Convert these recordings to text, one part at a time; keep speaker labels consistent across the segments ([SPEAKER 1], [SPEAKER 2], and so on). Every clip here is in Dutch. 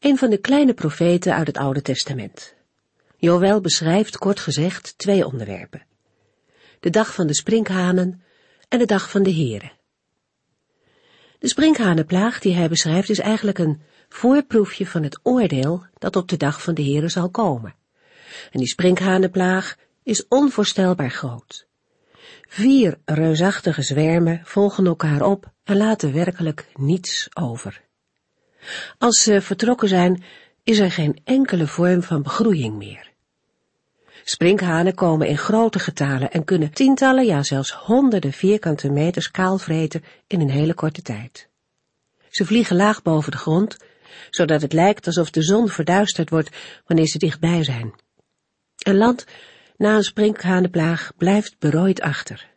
[SPEAKER 1] een van de kleine profeten uit het Oude Testament. Joël beschrijft kort gezegd twee onderwerpen. De dag van de sprinkhanen en de dag van de heren. De sprinkhanenplaag die hij beschrijft is eigenlijk een voorproefje van het oordeel dat op de dag van de heren zal komen. En die sprinkhanenplaag is onvoorstelbaar groot. Vier reusachtige zwermen volgen elkaar op en laten werkelijk niets over. Als ze vertrokken zijn, is er geen enkele vorm van begroeiing meer. Sprinkhanen komen in grote getalen en kunnen tientallen, ja zelfs honderden vierkante meters kaalvreten in een hele korte tijd. Ze vliegen laag boven de grond, zodat het lijkt alsof de zon verduisterd wordt wanneer ze dichtbij zijn. Een land na een sprinkhanenplaag blijft berooid achter.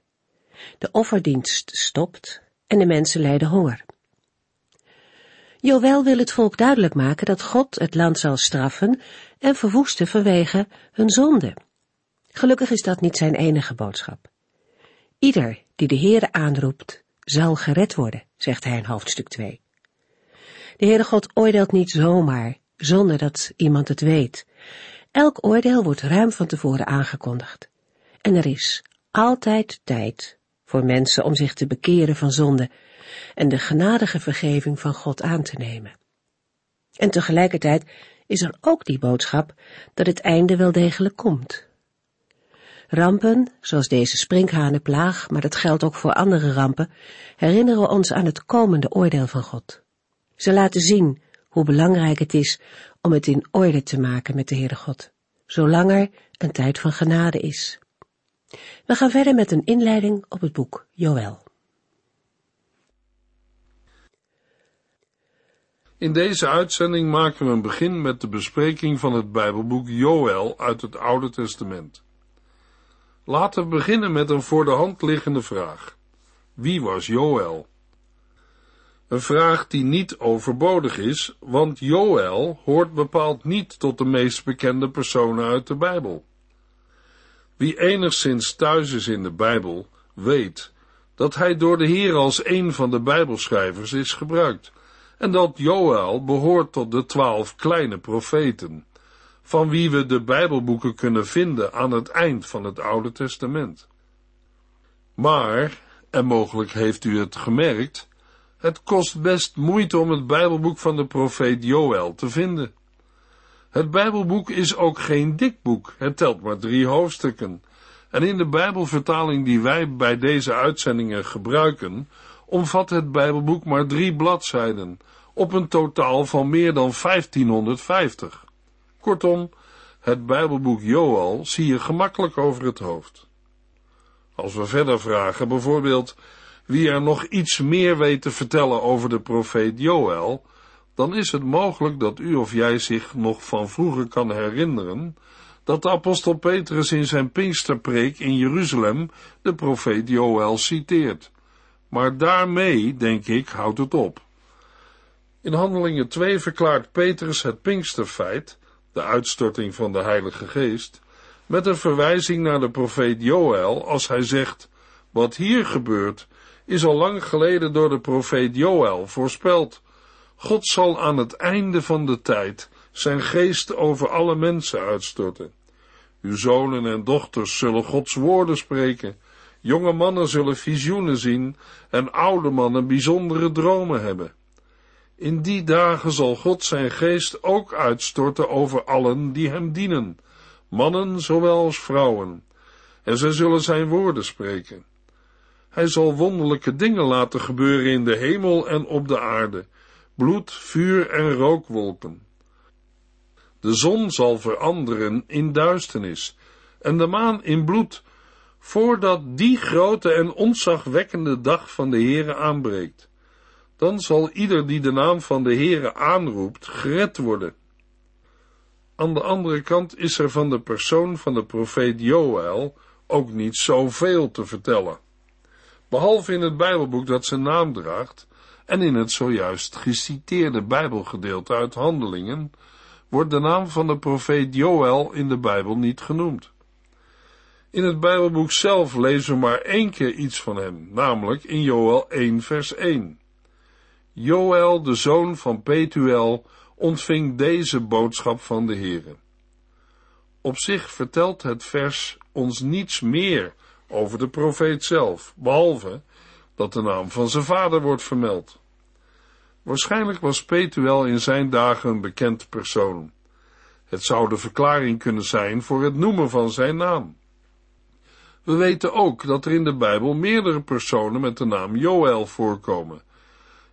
[SPEAKER 1] De offerdienst stopt en de mensen lijden honger. Joël wil het volk duidelijk maken dat God het land zal straffen en verwoesten vanwege hun zonde. Gelukkig is dat niet zijn enige boodschap. Ieder die de Heere aanroept, zal gered worden, zegt hij in hoofdstuk 2. De Heere God oordeelt niet zomaar, zonder dat iemand het weet. Elk oordeel wordt ruim van tevoren aangekondigd. En er is altijd tijd voor mensen om zich te bekeren van zonde en de genadige vergeving van God aan te nemen. En tegelijkertijd is er ook die boodschap dat het einde wel degelijk komt. Rampen, zoals deze sprinkhanenplaag, maar dat geldt ook voor andere rampen, herinneren ons aan het komende oordeel van God. Ze laten zien hoe belangrijk het is om het in orde te maken met de Heere God, zolang er een tijd van genade is. We gaan verder met een inleiding op het boek Joël.
[SPEAKER 2] In deze uitzending maken we een begin met de bespreking van het Bijbelboek Joël uit het Oude Testament. Laten we beginnen met een voor de hand liggende vraag. Wie was Joël? Een vraag die niet overbodig is, want Joël hoort bepaald niet tot de meest bekende personen uit de Bijbel. Wie enigszins thuis is in de Bijbel, weet dat hij door de Heer als een van de Bijbelschrijvers is gebruikt, en dat Joël behoort tot de twaalf kleine profeten, van wie we de Bijbelboeken kunnen vinden aan het eind van het Oude Testament. Maar, en mogelijk heeft u het gemerkt, het kost best moeite om het Bijbelboek van de profeet Joël te vinden. Het Bijbelboek is ook geen dik boek, het telt maar drie hoofdstukken. En in de Bijbelvertaling die wij bij deze uitzendingen gebruiken, omvat het Bijbelboek maar drie bladzijden, op een totaal van meer dan 1550. Kortom, het Bijbelboek Joël zie je gemakkelijk over het hoofd. Als we verder vragen, bijvoorbeeld, wie er nog iets meer weet te vertellen over de profeet Joël, dan is het mogelijk dat u of jij zich nog van vroeger kan herinneren dat de apostel Petrus in zijn Pinksterpreek in Jeruzalem de profeet Joël citeert. Maar daarmee, denk ik, houdt het op. In Handelingen 2 verklaart Petrus het Pinksterfeit, de uitstorting van de Heilige Geest, met een verwijzing naar de profeet Joël als hij zegt, wat hier gebeurt, is al lang geleden door de profeet Joël voorspeld. God zal aan het einde van de tijd zijn geest over alle mensen uitstorten. Uw zonen en dochters zullen Gods woorden spreken, jonge mannen zullen visioenen zien en oude mannen bijzondere dromen hebben. In die dagen zal God zijn geest ook uitstorten over allen die hem dienen, mannen zowel als vrouwen, en zij zullen zijn woorden spreken. Hij zal wonderlijke dingen laten gebeuren in de hemel en op de aarde, bloed, vuur en rookwolken. De zon zal veranderen in duisternis en de maan in bloed, voordat die grote en ontzagwekkende dag van de Heere aanbreekt. Dan zal ieder die de naam van de Heere aanroept, gered worden. Aan de andere kant is er van de persoon van de profeet Joël ook niet zoveel te vertellen. Behalve in het Bijbelboek dat zijn naam draagt en in het zojuist geciteerde Bijbelgedeelte uit Handelingen, wordt de naam van de profeet Joël in de Bijbel niet genoemd. In het Bijbelboek zelf lezen we maar één keer iets van hem, namelijk in Joël 1 vers 1. Joël, de zoon van Petuel, ontving deze boodschap van de Heere. Op zich vertelt het vers ons niets meer over de profeet zelf, behalve dat de naam van zijn vader wordt vermeld. Waarschijnlijk was Petuel in zijn dagen een bekend persoon. Het zou de verklaring kunnen zijn voor het noemen van zijn naam. We weten ook dat er in de Bijbel meerdere personen met de naam Joël voorkomen.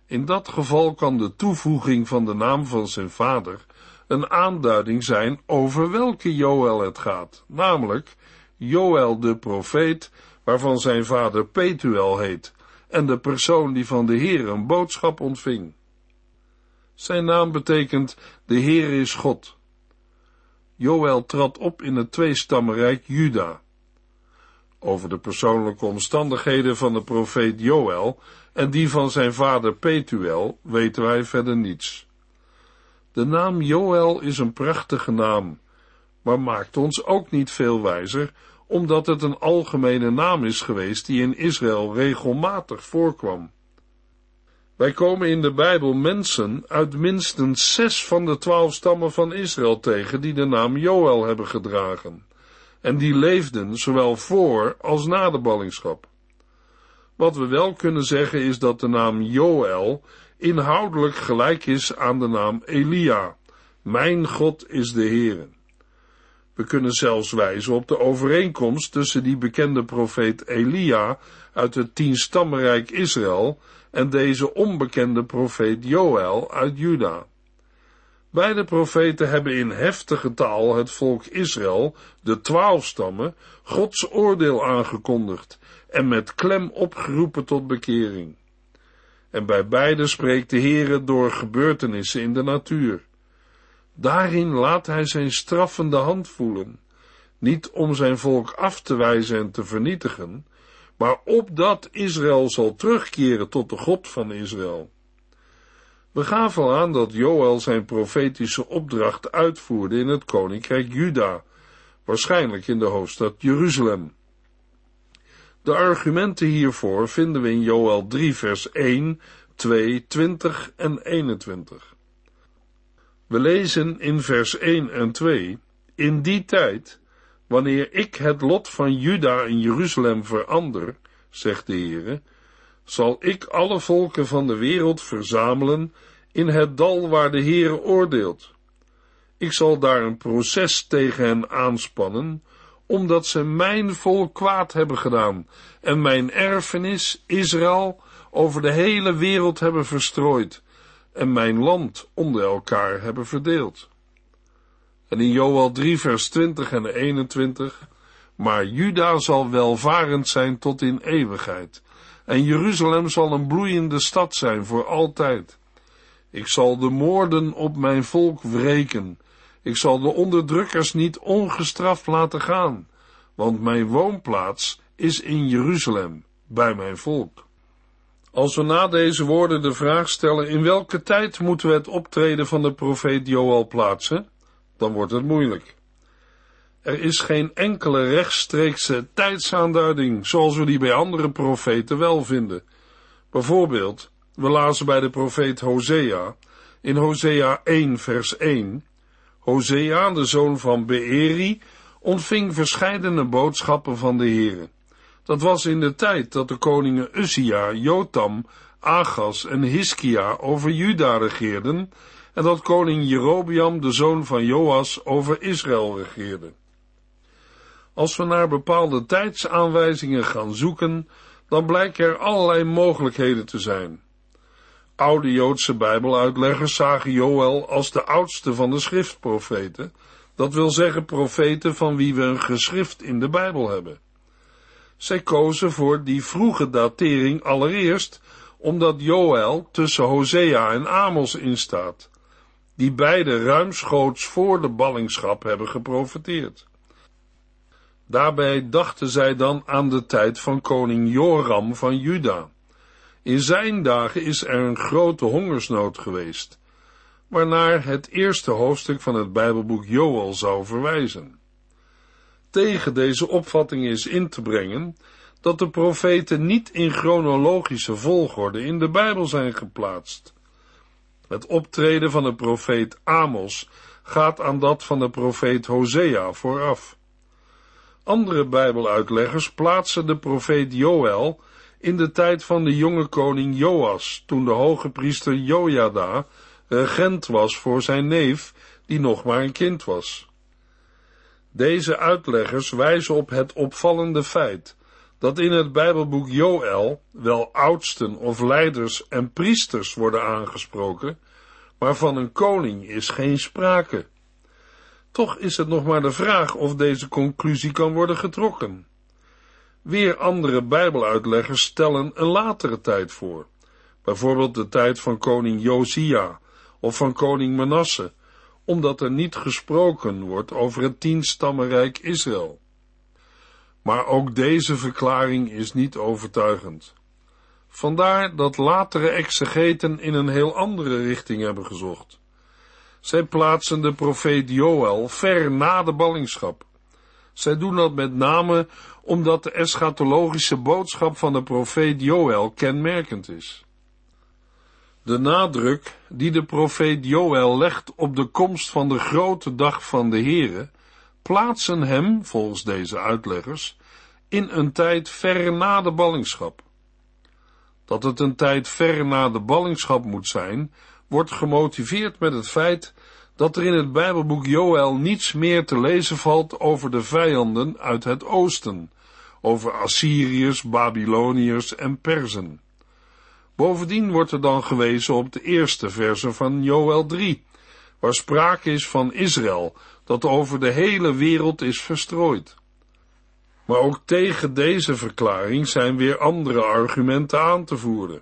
[SPEAKER 2] In dat geval kan de toevoeging van de naam van zijn vader een aanduiding zijn over welke Joël het gaat, namelijk Joël de profeet, waarvan zijn vader Petuel heet, en de persoon die van de Heer een boodschap ontving. Zijn naam betekent de Heer is God. Joël trad op in het tweestammenrijk Juda. Over de persoonlijke omstandigheden van de profeet Joël en die van zijn vader Petuel weten wij verder niets. De naam Joël is een prachtige naam, maar maakt ons ook niet veel wijzer, omdat het een algemene naam is geweest die in Israël regelmatig voorkwam. Wij komen in de Bijbel mensen uit minstens zes van de twaalf stammen van Israël tegen die de naam Joël hebben gedragen, en die leefden zowel voor als na de ballingschap. Wat we wel kunnen zeggen is dat de naam Joël inhoudelijk gelijk is aan de naam Elia. Mijn God is de Heere. We kunnen zelfs wijzen op de overeenkomst tussen die bekende profeet Elia uit het tienstammenrijk Israël en deze onbekende profeet Joël uit Juda. Beide profeten hebben in heftige taal het volk Israël, de twaalf stammen, Gods oordeel aangekondigd en met klem opgeroepen tot bekering. En bij beide spreekt de Heere door gebeurtenissen in de natuur. Daarin laat hij zijn straffende hand voelen, niet om zijn volk af te wijzen en te vernietigen, maar opdat Israël zal terugkeren tot de God van Israël. We gaven al aan dat Joël zijn profetische opdracht uitvoerde in het koninkrijk Juda, waarschijnlijk in de hoofdstad Jeruzalem. De argumenten hiervoor vinden we in Joël 3 vers 1, 2, 20 en 21. We lezen in vers 1 en 2, in die tijd, wanneer ik het lot van Juda en Jeruzalem verander, zegt de Heere, zal ik alle volken van de wereld verzamelen in het dal waar de Heere oordeelt. Ik zal daar een proces tegen hen aanspannen, omdat ze mijn volk kwaad hebben gedaan en mijn erfenis, Israël, over de hele wereld hebben verstrooid en mijn land onder elkaar hebben verdeeld. En in Joel 3 vers 20 en 21, maar Juda zal welvarend zijn tot in eeuwigheid, en Jeruzalem zal een bloeiende stad zijn voor altijd. Ik zal de moorden op mijn volk wreken, ik zal de onderdrukkers niet ongestraft laten gaan, want mijn woonplaats is in Jeruzalem, bij mijn volk. Als we na deze woorden de vraag stellen in welke tijd moeten we het optreden van de profeet Joel plaatsen, dan wordt het moeilijk. Er is geen enkele rechtstreekse tijdsaanduiding zoals we die bij andere profeten wel vinden. Bijvoorbeeld, we lazen bij de profeet Hosea in Hosea 1 vers 1 Hosea, de zoon van Beeri, ontving verscheidene boodschappen van de Heere. Dat was in de tijd dat de koningen Uzia, Jotam, Agas en Hiskia over Juda regeerden en dat koning Jerobiam, de zoon van Joas, over Israël regeerde. Als we naar bepaalde tijdsaanwijzingen gaan zoeken, dan blijken er allerlei mogelijkheden te zijn. Oude Joodse Bijbeluitleggers zagen Joël als de oudste van de schriftprofeten, dat wil zeggen profeten van wie we een geschrift in de Bijbel hebben. Zij kozen voor die vroege datering allereerst omdat Joël tussen Hosea en Amos instaat, die beide ruimschoots voor de ballingschap hebben geprofeteerd. Daarbij dachten zij dan aan de tijd van koning Joram van Juda. In zijn dagen is er een grote hongersnood geweest, waarnaar het eerste hoofdstuk van het Bijbelboek Joel zou verwijzen. Tegen deze opvatting is in te brengen dat de profeten niet in chronologische volgorde in de Bijbel zijn geplaatst. Het optreden van de profeet Amos gaat aan dat van de profeet Hosea vooraf. Andere Bijbeluitleggers plaatsen de profeet Joël in de tijd van de jonge koning Joas, toen de hoge priester Jojada regent was voor zijn neef, die nog maar een kind was. Deze uitleggers wijzen op het opvallende feit dat in het Bijbelboek Joël wel oudsten of leiders en priesters worden aangesproken, maar van een koning is geen sprake. Toch is het nog maar de vraag of deze conclusie kan worden getrokken. Weer andere Bijbeluitleggers stellen een latere tijd voor, bijvoorbeeld de tijd van koning Josia of van koning Manasse, omdat er niet gesproken wordt over het tienstammenrijk Israël. Maar ook deze verklaring is niet overtuigend. Vandaar dat latere exegeten in een heel andere richting hebben gezocht. Zij plaatsen de profeet Joël ver na de ballingschap. Zij doen dat met name omdat de eschatologische boodschap van de profeet Joël kenmerkend is. De nadruk die de profeet Joël legt op de komst van de grote dag van de Here, plaatsen hem, volgens deze uitleggers, in een tijd ver na de ballingschap. Dat het een tijd ver na de ballingschap moet zijn, wordt gemotiveerd met het feit dat er in het Bijbelboek Joël niets meer te lezen valt over de vijanden uit het oosten, over Assyriërs, Babyloniërs en Perzen. Bovendien wordt er dan gewezen op de eerste verse van Joël 3, waar sprake is van Israël, dat over de hele wereld is verstrooid. Maar ook tegen deze verklaring zijn weer andere argumenten aan te voeren.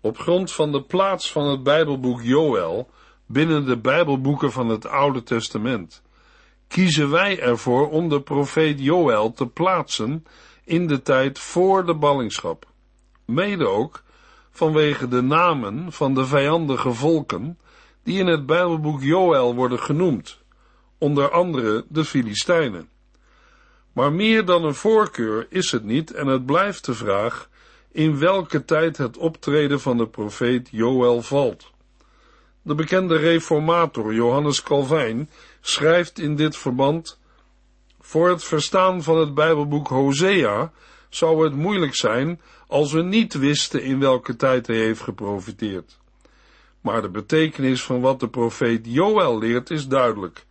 [SPEAKER 2] Op grond van de plaats van het Bijbelboek Joël binnen de Bijbelboeken van het Oude Testament, kiezen wij ervoor om de profeet Joël te plaatsen in de tijd voor de ballingschap. Mede ook vanwege de namen van de vijandige volken die in het Bijbelboek Joël worden genoemd, onder andere de Filistijnen. Maar meer dan een voorkeur is het niet en het blijft de vraag in welke tijd het optreden van de profeet Joël valt. De bekende reformator Johannes Calvijn schrijft in dit verband voor het verstaan van het Bijbelboek Hosea zou het moeilijk zijn als we niet wisten in welke tijd hij heeft geprofiteerd. Maar de betekenis van wat de profeet Joël leert is duidelijk,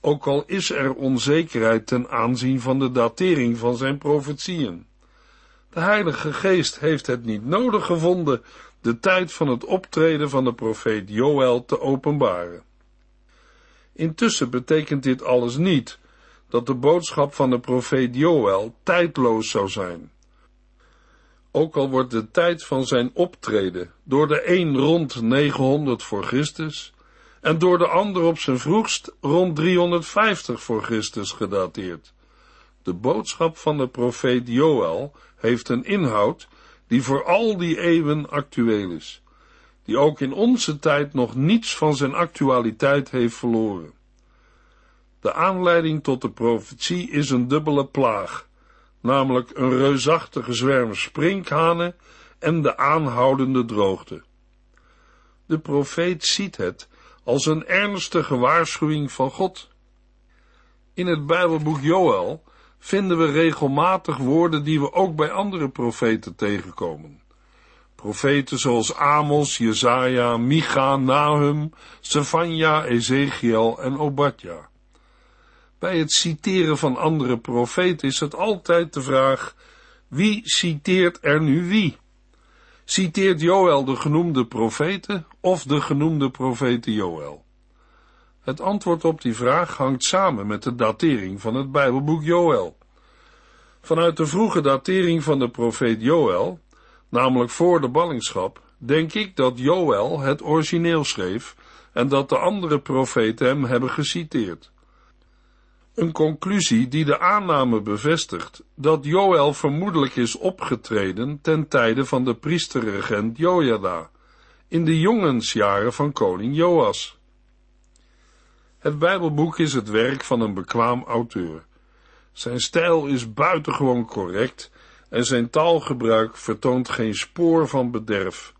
[SPEAKER 2] ook al is er onzekerheid ten aanzien van de datering van zijn profetieën. De Heilige Geest heeft het niet nodig gevonden de tijd van het optreden van de profeet Joël te openbaren. Intussen betekent dit alles niet dat de boodschap van de profeet Joël tijdloos zou zijn. Ook al wordt de tijd van zijn optreden door de een rond 900 voor Christus en door de ander op zijn vroegst rond 350 voor Christus gedateerd. De boodschap van de profeet Joël heeft een inhoud die voor al die eeuwen actueel is, die ook in onze tijd nog niets van zijn actualiteit heeft verloren. De aanleiding tot de profetie is een dubbele plaag, namelijk een reusachtige zwerm sprinkhanen en de aanhoudende droogte. De profeet ziet het als een ernstige waarschuwing van God. In het Bijbelboek Joël vinden we regelmatig woorden die we ook bij andere profeten tegenkomen. Profeten zoals Amos, Jezaja, Micha, Nahum, Stefania, Ezekiel en Obadja. Bij het citeren van andere profeten is het altijd de vraag, wie citeert er nu wie? Citeert Joël de genoemde profeten of de genoemde profeten Joël? Het antwoord op die vraag hangt samen met de datering van het Bijbelboek Joël. Vanuit de vroege datering van de profeet Joël namelijk voor de ballingschap, denk ik dat Joël het origineel schreef en dat de andere profeten hem hebben geciteerd. Een conclusie die de aanname bevestigt dat Joël vermoedelijk is opgetreden ten tijde van de priesterregent Jojada, in de jongensjaren van koning Joas. Het Bijbelboek is het werk van een bekwaam auteur. Zijn stijl is buitengewoon correct en zijn taalgebruik vertoont geen spoor van bederf,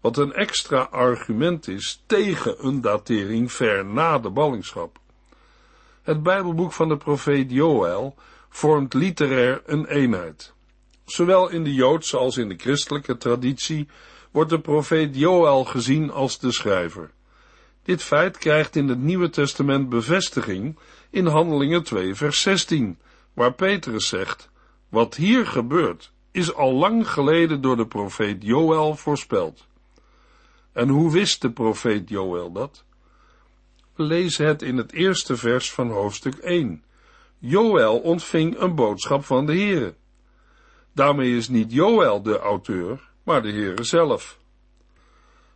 [SPEAKER 2] wat een extra argument is tegen een datering ver na de ballingschap. Het Bijbelboek van de profeet Joël vormt literair een eenheid. Zowel in de Joodse als in de christelijke traditie wordt de profeet Joël gezien als de schrijver. Dit feit krijgt in het Nieuwe Testament bevestiging in Handelingen 2 vers 16, waar Petrus zegt, wat hier gebeurt is al lang geleden door de profeet Joël voorspeld. En hoe wist de profeet Joël dat? We lezen het in het eerste vers van hoofdstuk 1. Joël ontving een boodschap van de Heere. Daarmee is niet Joël de auteur, maar de Heere zelf.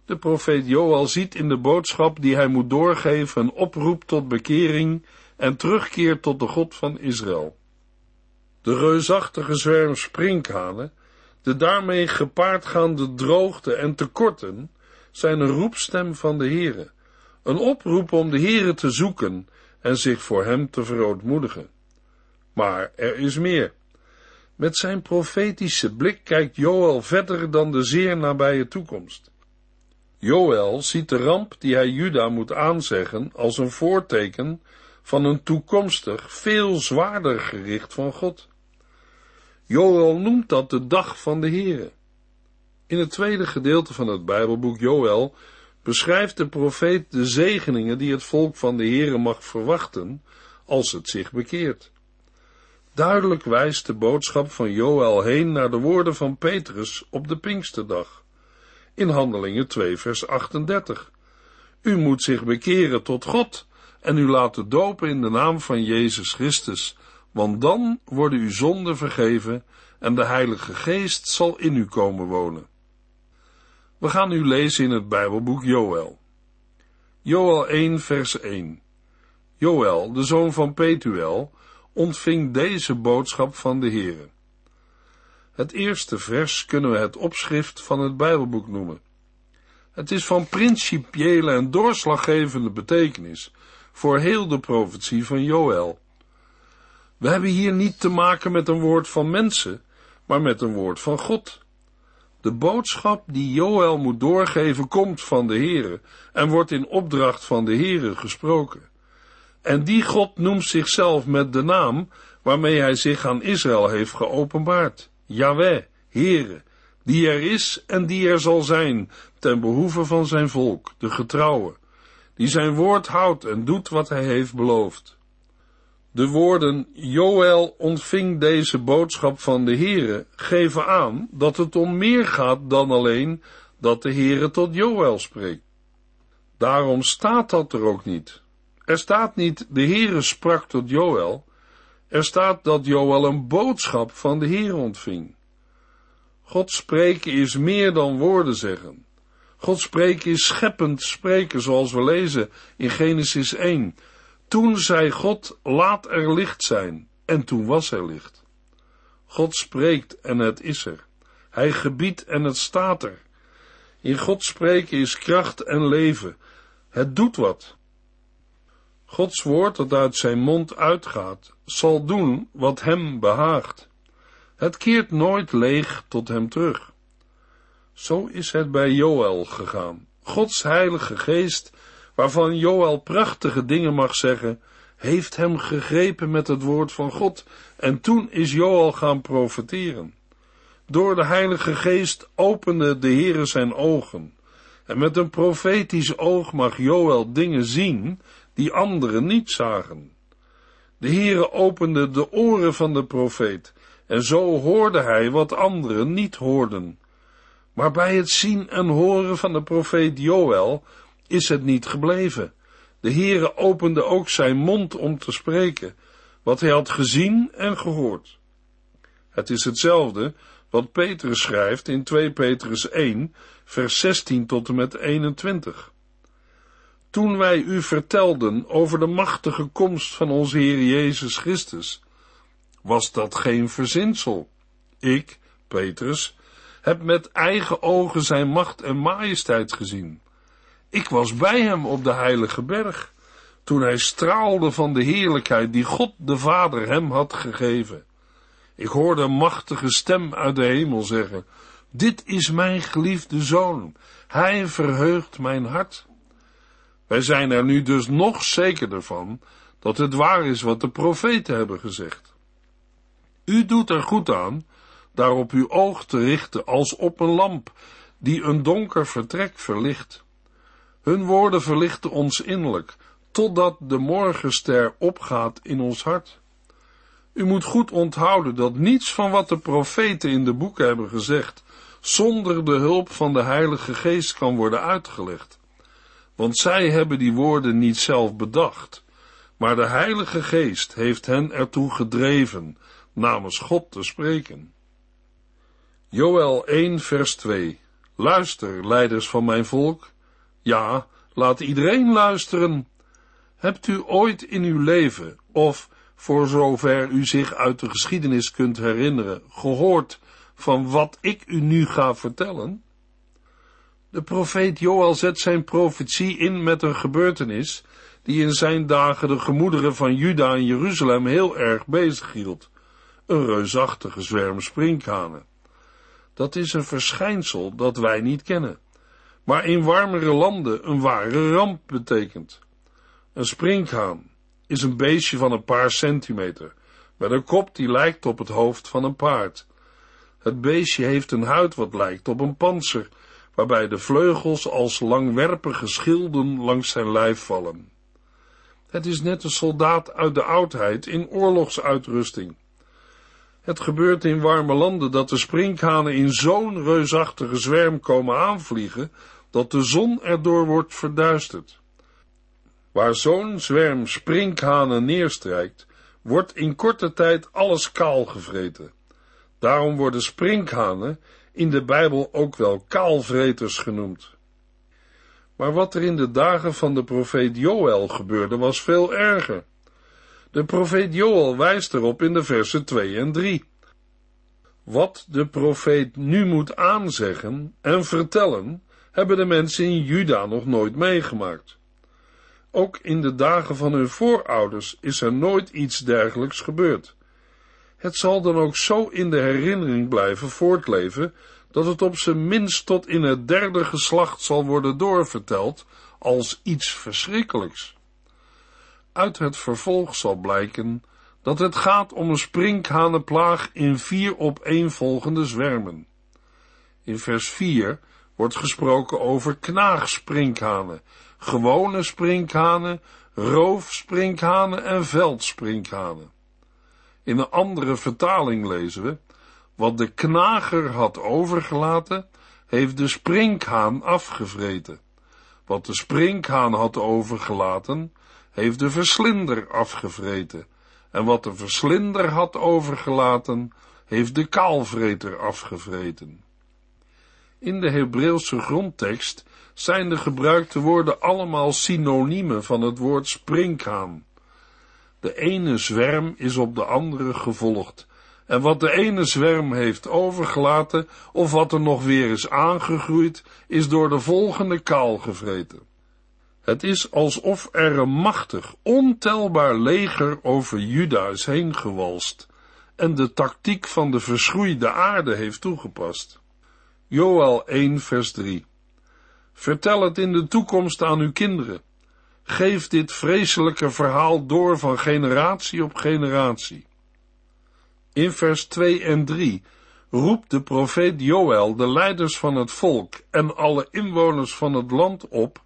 [SPEAKER 2] De profeet Joël ziet in de boodschap die hij moet doorgeven een oproep tot bekering en terugkeer tot de God van Israël. De reusachtige zwerm sprinkhanen, de daarmee gepaardgaande droogte en tekorten, zijn een roepstem van de Heere, een oproep om de Heere te zoeken en zich voor hem te verootmoedigen. Maar er is meer. Met zijn profetische blik kijkt Joël verder dan de zeer nabije toekomst. Joël ziet de ramp die hij Juda moet aanzeggen als een voorteken van een toekomstig, veel zwaarder gericht van God. Joël noemt dat de dag van de Heere. In het tweede gedeelte van het Bijbelboek Joël beschrijft de profeet de zegeningen die het volk van de Heere mag verwachten als het zich bekeert. Duidelijk wijst de boodschap van Joël heen naar de woorden van Petrus op de Pinksterdag. In Handelingen 2 vers 38. U moet zich bekeren tot God en u laten dopen in de naam van Jezus Christus, want dan worden uw zonden vergeven en de Heilige Geest zal in u komen wonen. We gaan nu lezen in het Bijbelboek Joël. Joël 1 vers 1. Joël, de zoon van Petuel, ontving deze boodschap van de Heere. Het eerste vers kunnen we het opschrift van het Bijbelboek noemen. Het is van principiële en doorslaggevende betekenis voor heel de profetie van Joël. We hebben hier niet te maken met een woord van mensen, maar met een woord van God. De boodschap die Joël moet doorgeven komt van de Heere en wordt in opdracht van de Heere gesproken. En die God noemt zichzelf met de naam waarmee hij zich aan Israël heeft geopenbaard. Yahweh, Heere, die er is en die er zal zijn, ten behoeve van zijn volk, de getrouwe, die zijn woord houdt en doet wat hij heeft beloofd. De woorden Joël ontving deze boodschap van de Heere geven aan dat het om meer gaat dan alleen dat de Heere tot Joël spreekt. Daarom staat dat er ook niet. Er staat niet de Heere sprak tot Joël, er staat dat Joël een boodschap van de Heer ontving. God spreken is meer dan woorden zeggen. God spreken is scheppend spreken, zoals we lezen in Genesis 1. Toen zei God, laat er licht zijn, en toen was er licht. God spreekt en het is er. Hij gebiedt en het staat er. In God spreken is kracht en leven. Het doet wat. Gods woord dat uit zijn mond uitgaat, zal doen wat hem behaagt. Het keert nooit leeg tot hem terug. Zo is het bij Joël gegaan. Gods heilige geest, waarvan Joël prachtige dingen mag zeggen, heeft hem gegrepen met het woord van God en toen is Joël gaan profeteren. Door de heilige geest opende de Heere zijn ogen en met een profetisch oog mag Joël dingen zien die anderen niet zagen. De Heere opende de oren van de profeet, en zo hoorde hij wat anderen niet hoorden. Maar bij het zien en horen van de profeet Joël is het niet gebleven. De Heere opende ook zijn mond om te spreken, wat hij had gezien en gehoord. Het is hetzelfde wat Petrus schrijft in 2 Petrus 1, vers 16 tot en met 21. Toen wij u vertelden over de machtige komst van onze Heer Jezus Christus, was dat geen verzinsel. Ik, Petrus, heb met eigen ogen zijn macht en majesteit gezien. Ik was bij hem op de heilige berg, toen hij straalde van de heerlijkheid die God de Vader hem had gegeven. Ik hoorde een machtige stem uit de hemel zeggen, dit is mijn geliefde zoon, hij verheugt mijn hart. Wij zijn er nu dus nog zekerder van dat het waar is wat de profeten hebben gezegd. U doet er goed aan daarop uw oog te richten als op een lamp die een donker vertrek verlicht. Hun woorden verlichten ons innerlijk, totdat de morgenster opgaat in ons hart. U moet goed onthouden dat niets van wat de profeten in de boeken hebben gezegd, zonder de hulp van de Heilige Geest kan worden uitgelegd. Want zij hebben die woorden niet zelf bedacht, maar de Heilige Geest heeft hen ertoe gedreven namens God te spreken. Joel 1 vers 2 Luister, leiders van mijn volk. Ja, laat iedereen luisteren. Hebt u ooit in uw leven, of voor zover u zich uit de geschiedenis kunt herinneren, gehoord van wat ik u nu ga vertellen? De profeet Joel zet zijn profetie in met een gebeurtenis die in zijn dagen de gemoederen van Juda en Jeruzalem heel erg bezig hield. Een reusachtige zwerm sprinkhanen. Dat is een verschijnsel dat wij niet kennen, maar in warmere landen een ware ramp betekent. Een sprinkhaan is een beestje van een paar centimeter, met een kop die lijkt op het hoofd van een paard. Het beestje heeft een huid wat lijkt op een panzer, waarbij de vleugels als langwerpige schilden langs zijn lijf vallen. Het is net een soldaat uit de oudheid in oorlogsuitrusting. Het gebeurt in warme landen dat de sprinkhanen in zo'n reusachtige zwerm komen aanvliegen, dat de zon erdoor wordt verduisterd. Waar zo'n zwerm sprinkhanen neerstrijkt, wordt in korte tijd alles kaal gevreten. Daarom worden sprinkhanen in de Bijbel ook wel kaalvreters genoemd. Maar wat er in de dagen van de profeet Joël gebeurde, was veel erger. De profeet Joel wijst erop in de versen 2 en 3. Wat de profeet nu moet aanzeggen en vertellen, hebben de mensen in Juda nog nooit meegemaakt. Ook in de dagen van hun voorouders is er nooit iets dergelijks gebeurd. Het zal dan ook zo in de herinnering blijven voortleven, dat het op zijn minst tot in het derde geslacht zal worden doorverteld als iets verschrikkelijks. Uit het vervolg zal blijken dat het gaat om een sprinkhanenplaag in vier opeenvolgende zwermen. In vers 4 wordt gesproken over knaagsprinkhanen, gewone sprinkhanen, roofsprinkhanen en veldsprinkhanen. In een andere vertaling lezen we, wat de knager had overgelaten, heeft de sprinkhaan afgevreten. Wat de sprinkhaan had overgelaten, heeft de verslinder afgevreten, en wat de verslinder had overgelaten, heeft de kaalvreter afgevreten. In de Hebreeuwse grondtekst zijn de gebruikte woorden allemaal synoniemen van het woord sprinkhaan. De ene zwerm is op de andere gevolgd, en wat de ene zwerm heeft overgelaten, of wat er nog weer is aangegroeid, is door de volgende kaal gevreten. Het is alsof er een machtig, ontelbaar leger over Juda is heen gewalst en de tactiek van de verschroeide aarde heeft toegepast. Joel 1 vers 3 Vertel het in de toekomst aan uw kinderen. Geef dit vreselijke verhaal door van generatie op generatie. In vers 2 en 3 roept de profeet Joel de leiders van het volk en alle inwoners van het land op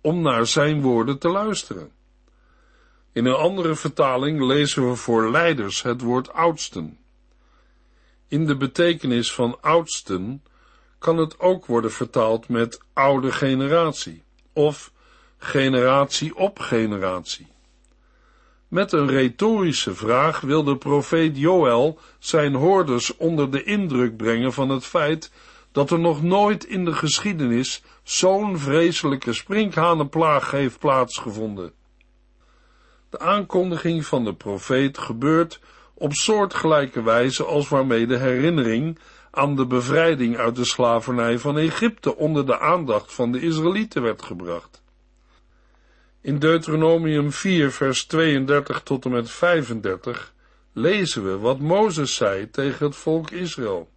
[SPEAKER 2] om naar zijn woorden te luisteren. In een andere vertaling lezen we voor leiders het woord oudsten. In de betekenis van oudsten kan het ook worden vertaald met oude generatie of generatie op generatie. Met een retorische vraag wil de profeet Joël zijn hoorders onder de indruk brengen van het feit dat er nog nooit in de geschiedenis zo'n vreselijke sprinkhanenplaag heeft plaatsgevonden. De aankondiging van de profeet gebeurt op soortgelijke wijze als waarmee de herinnering aan de bevrijding uit de slavernij van Egypte onder de aandacht van de Israëlieten werd gebracht. In Deuteronomium 4, vers 32 tot en met 35 lezen we wat Mozes zei tegen het volk Israël.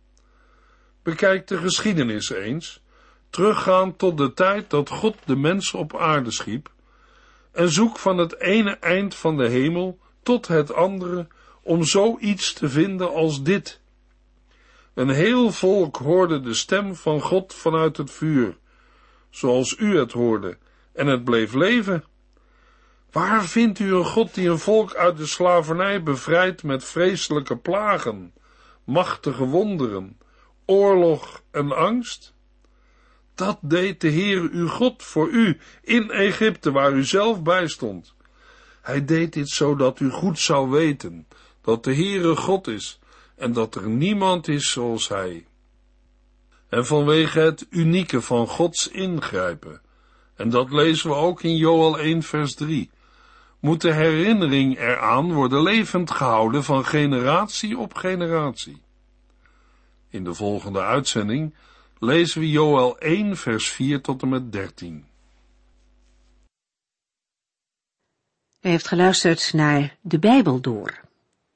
[SPEAKER 2] Bekijk de geschiedenis eens, teruggaan tot de tijd dat God de mensen op aarde schiep, en zoek van het ene eind van de hemel tot het andere om zoiets te vinden als dit. Een heel volk hoorde de stem van God vanuit het vuur, zoals u het hoorde, en het bleef leven. Waar vindt u een God die een volk uit de slavernij bevrijdt met vreselijke plagen, machtige wonderen, oorlog en angst? Dat deed de Heer uw God voor u in Egypte, waar u zelf bij stond. Hij deed dit zodat u goed zou weten dat de Heere God is en dat er niemand is zoals Hij. En vanwege het unieke van Gods ingrijpen, en dat lezen we ook in Joel 1 vers 3, moet de herinnering eraan worden levend gehouden van generatie op generatie. In de volgende uitzending lezen we Joel 1 vers 4 tot en met 13.
[SPEAKER 1] U heeft geluisterd naar De Bijbel Door,